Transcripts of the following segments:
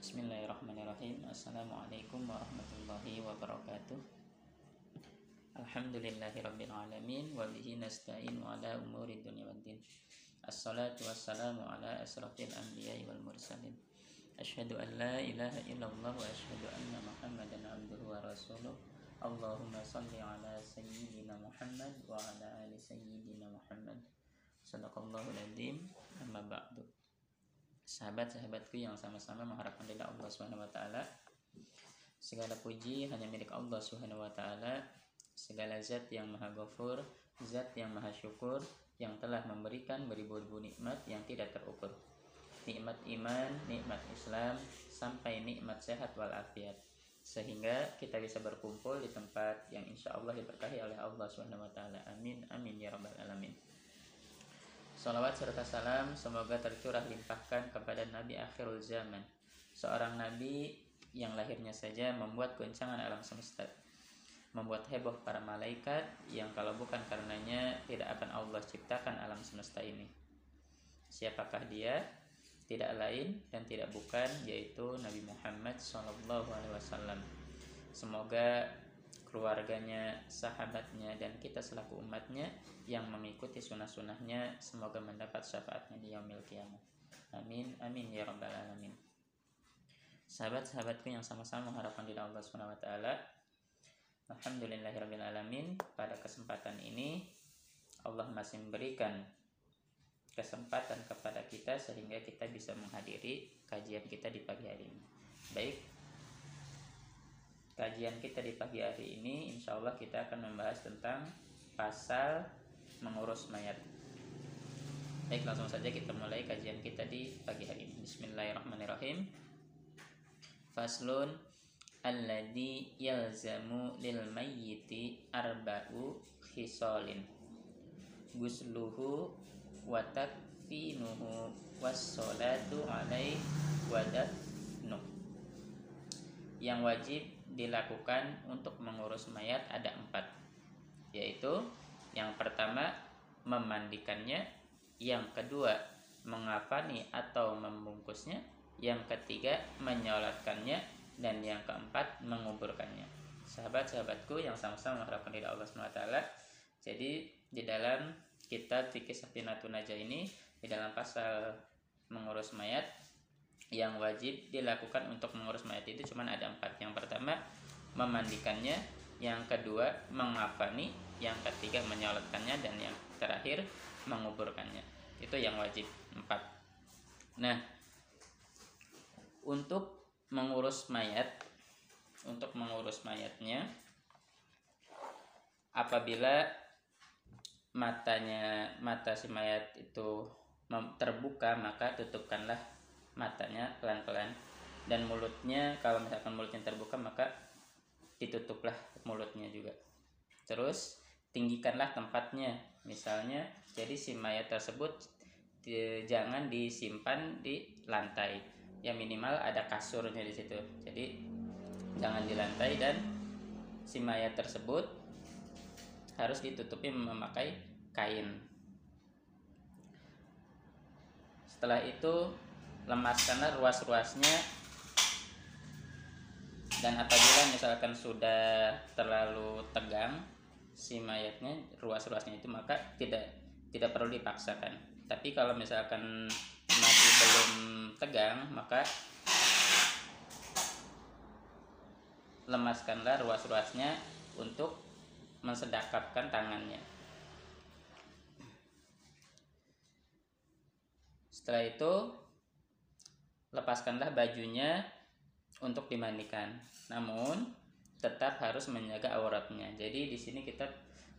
Bismillahirrahmanirrahim Assalamualaikum warahmatullahi wabarakatuh Alhamdulillahirrabbilalamin Wabihi nasta'in ala umuri dunia waddin Assalatu wassalamu ala asrafil anbiya wal mursalin Ashhadu an la ilaha illallah wa ashhadu anna muhammadan abduhu wa rasuluh Allahumma salli ala sayyidina Muhammad wa ala ali sayyidina Muhammad Sadaqallahul adzim amma ba'du sahabat-sahabatku yang sama-sama mengharapkan ridha Allah Subhanahu wa taala. Segala puji hanya milik Allah Subhanahu wa taala. Segala zat yang Maha Ghafur, zat yang Maha Syukur yang telah memberikan beribu-ribu nikmat yang tidak terukur. Nikmat iman, nikmat Islam, sampai nikmat sehat walafiat. Sehingga kita bisa berkumpul di tempat yang insya Allah diberkahi oleh Allah Subhanahu wa taala. Amin amin ya rabbal alamin. Salawat serta salam semoga tercurah limpahkan kepada Nabi akhirul zaman. Seorang Nabi yang lahirnya saja membuat goncangan alam semesta Membuat heboh para malaikat yang kalau bukan karenanya tidak akan Allah ciptakan alam semesta ini. Siapakah dia? Tidak lain dan tidak bukan yaitu Nabi Muhammad SAW Semoga keluarganya, sahabatnya, dan kita selaku umatnya yang mengikuti sunnah-sunnahnya semoga mendapat syafaatnya di yaumil kiamat. Amin, amin ya rabbal alamin. Sahabat-sahabatku yang sama-sama mengharapkan di Allah Subhanahu wa taala. Alhamdulillahirabbil alamin. Pada kesempatan ini Allah masih memberikan kesempatan kepada kita sehingga kita bisa menghadiri kajian kita di pagi hari ini. Baik, kajian kita di pagi hari ini insya Allah kita akan membahas tentang pasal mengurus mayat. Baik langsung saja kita mulai kajian kita di pagi hari ini. Bismillahirrahmanirrahim. Faslun Alladhi yalzamu lil mayyiti arba'u khisalin. Gusluhu wa takfinuhu wassalatu alaih wa yang wajib dilakukan untuk mengurus mayat ada empat. Yaitu yang pertama memandikannya. Yang kedua mengafani atau membungkusnya. Yang ketiga menyolatkannya. Dan yang keempat menguburkannya. Sahabat-sahabatku yang sama-sama mengharapkan dari Allah SWT jadi di dalam kita fikih Safinatun Najah ini di dalam pasal mengurus mayat yang wajib dilakukan untuk mengurus mayat itu cuma ada empat. Yang pertama memandikannya. Yang kedua mengafani. Yang ketiga menyolatkannya dan yang terakhir menguburkannya. Itu yang wajib. Empat. Nah untuk mengurus mayat untuk mengurus mayatnya apabila matanya mata si mayat itu terbuka maka tutupkanlah matanya pelan-pelan. Dan mulutnya kalau misalkan mulutnya terbuka maka ditutuplah mulutnya juga. Terus tinggikanlah tempatnya. Misalnya jadi si mayat tersebut di, jangan disimpan di lantai. Ya minimal ada kasurnya di situ. Jadi jangan di lantai dan si mayat tersebut harus ditutupi memakai kain. Setelah itu lemaskanlah ruas-ruasnya dan apabila misalkan sudah terlalu tegang si mayatnya ruas-ruasnya itu maka tidak tidak perlu dipaksakan. Tapi kalau misalkan masih belum tegang maka lemaskanlah ruas-ruasnya untuk mensedakapkan tangannya. Setelah itu lepaskanlah bajunya untuk dimandikan. Namun tetap harus menjaga auratnya. Jadi di sini kita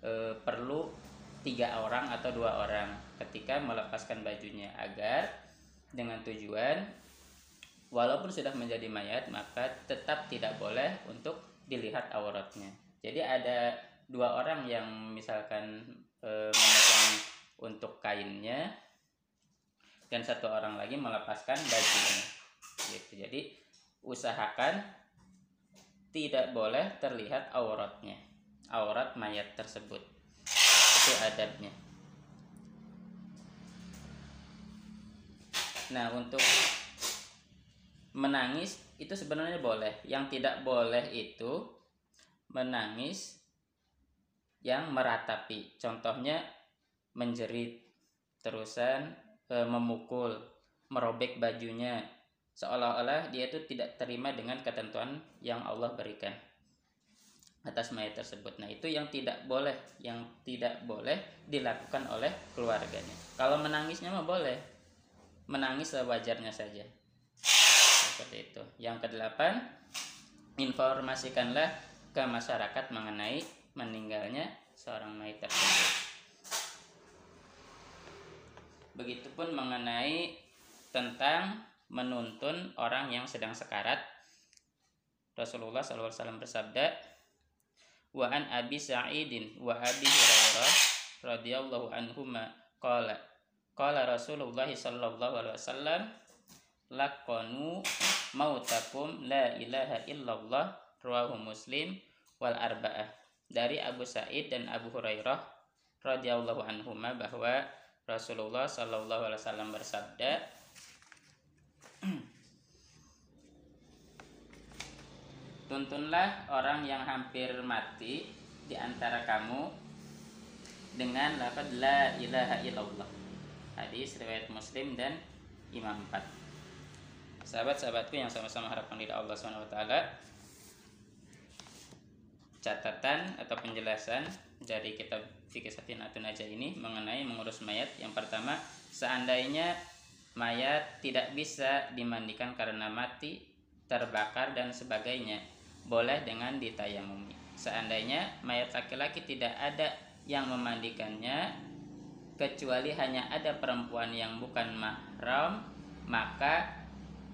e, perlu tiga orang atau dua orang ketika melepaskan bajunya agar dengan tujuan walaupun sudah menjadi mayat maka tetap tidak boleh untuk dilihat auratnya. Jadi ada dua orang yang misalkan e, memegang untuk kainnya dan satu orang lagi melepaskan bajunya. Gitu. Jadi usahakan tidak boleh terlihat auratnya aurat mayat tersebut. Itu adabnya. Nah untuk menangis itu sebenarnya boleh. Yang tidak boleh itu menangis yang meratapi. Contohnya menjerit terusan e, memukul merobek bajunya seolah-olah dia itu tidak terima dengan ketentuan yang Allah berikan atas mayat tersebut. Nah, itu yang tidak boleh, yang tidak boleh dilakukan oleh keluarganya. Kalau menangisnya mah boleh. Menangis sewajarnya saja. Seperti itu. Yang kedelapan, informasikanlah ke masyarakat mengenai meninggalnya seorang mayat tersebut. Begitupun mengenai tentang menuntun orang yang sedang sekarat. Rasulullah SAW bersabda, wa an abi sa'idin wa abi hurairah radhiyallahu anhuma qala qala rasulullah sallallahu alaihi wasallam laqanu mautakum la ilaha illallah rawahu muslim wal arba'ah dari Abu Sa'id dan Abu Hurairah radhiyallahu anhuma bahwa Rasulullah sallallahu alaihi wasallam bersabda Tuntunlah orang yang hampir mati di antara kamu dengan lafaz la ilaha illallah. Hadis riwayat Muslim dan Imam 4. Sahabat-sahabatku yang sama-sama harapkan di Allah SWT catatan atau penjelasan dari kitab fikih Safinatun aja ini mengenai mengurus mayat. Yang pertama, seandainya mayat tidak bisa dimandikan karena mati, terbakar dan sebagainya, boleh dengan ditayamumi. Seandainya mayat laki-laki tidak ada yang memandikannya kecuali hanya ada perempuan yang bukan mahram, maka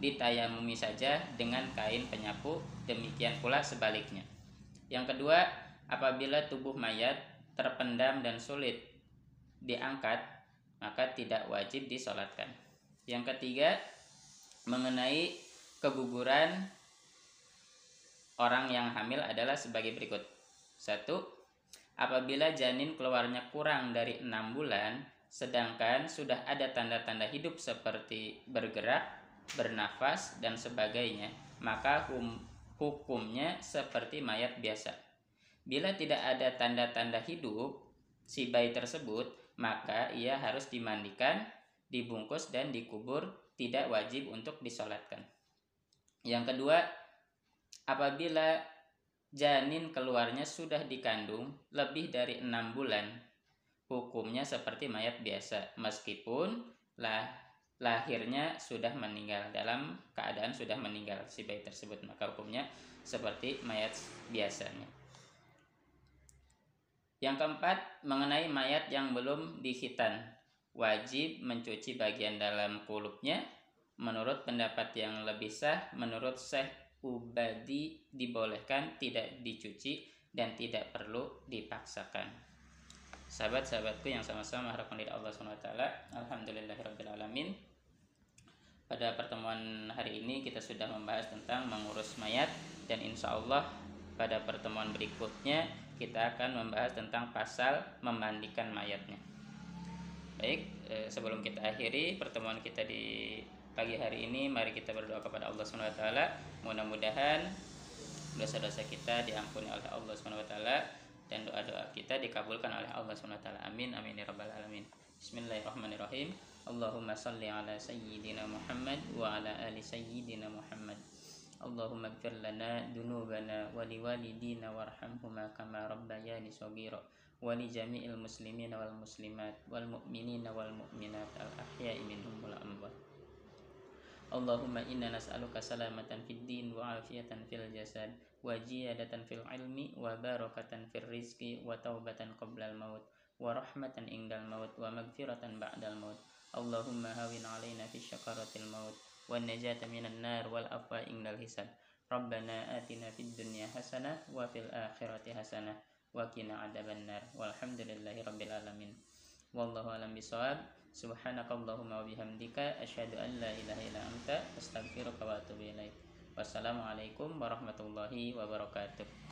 ditayamumi saja dengan kain penyapu. Demikian pula sebaliknya. Yang kedua, apabila tubuh mayat terpendam dan sulit diangkat, maka tidak wajib disolatkan. Yang ketiga, mengenai keguguran orang yang hamil adalah sebagai berikut. Satu, apabila janin keluarnya kurang dari enam bulan, sedangkan sudah ada tanda-tanda hidup seperti bergerak, bernafas, dan sebagainya, maka hukumnya seperti mayat biasa. Bila tidak ada tanda-tanda hidup si bayi tersebut, maka ia harus dimandikan, dibungkus, dan dikubur, tidak wajib untuk disolatkan. Yang kedua, apabila janin keluarnya sudah dikandung lebih dari enam bulan hukumnya seperti mayat biasa meskipun lah lahirnya sudah meninggal dalam keadaan sudah meninggal si bayi tersebut maka hukumnya seperti mayat biasanya yang keempat mengenai mayat yang belum dihitan wajib mencuci bagian dalam kulupnya. Menurut pendapat yang lebih sah menurut Syekh ubadi dibolehkan tidak dicuci dan tidak perlu dipaksakan. Sahabat-sahabatku yang sama-sama harapkan dari Allah SWT Alhamdulillahirrahmanirrahim pada pertemuan hari ini kita sudah membahas tentang mengurus mayat dan insya Allah pada pertemuan berikutnya kita akan membahas tentang pasal memandikan mayatnya baik eh, sebelum kita akhiri pertemuan kita di pagi hari ini mari kita berdoa kepada Allah Subhanahu wa taala. Mudah-mudahan dosa-dosa kita diampuni oleh Allah Subhanahu wa taala dan doa-doa kita dikabulkan oleh Allah Subhanahu wa taala. Amin amin ya rabbal alamin. Bismillahirrahmanirrahim. Allahumma salli ala sayyidina Muhammad wa ala ali sayyidina Muhammad. Allahumma ighfir lana dunubana wa liwalidina warhamhuma kama rabbayani shaghira wa li jami'il muslimina wal muslimat wal mu'minina wal mu'minat al ahya'i minhum wal. Allahumma inna nas'aluka salamatan fid din wa fil jasad wa fil ilmi wa barakatan fil rizqi wa taubatan qabla al والنجاة من النار والأفواء إن الحسن ربنا آتنا في الدنيا حسنة وفي الآخرة حسنة وقنا عذاب النار والحمد لله رب العالمين والله أعلم بصواب سبحانك اللهم وبحمدك أشهد أن لا إله إلا أنت أستغفرك وأتوب إليك والسلام عليكم ورحمة الله وبركاته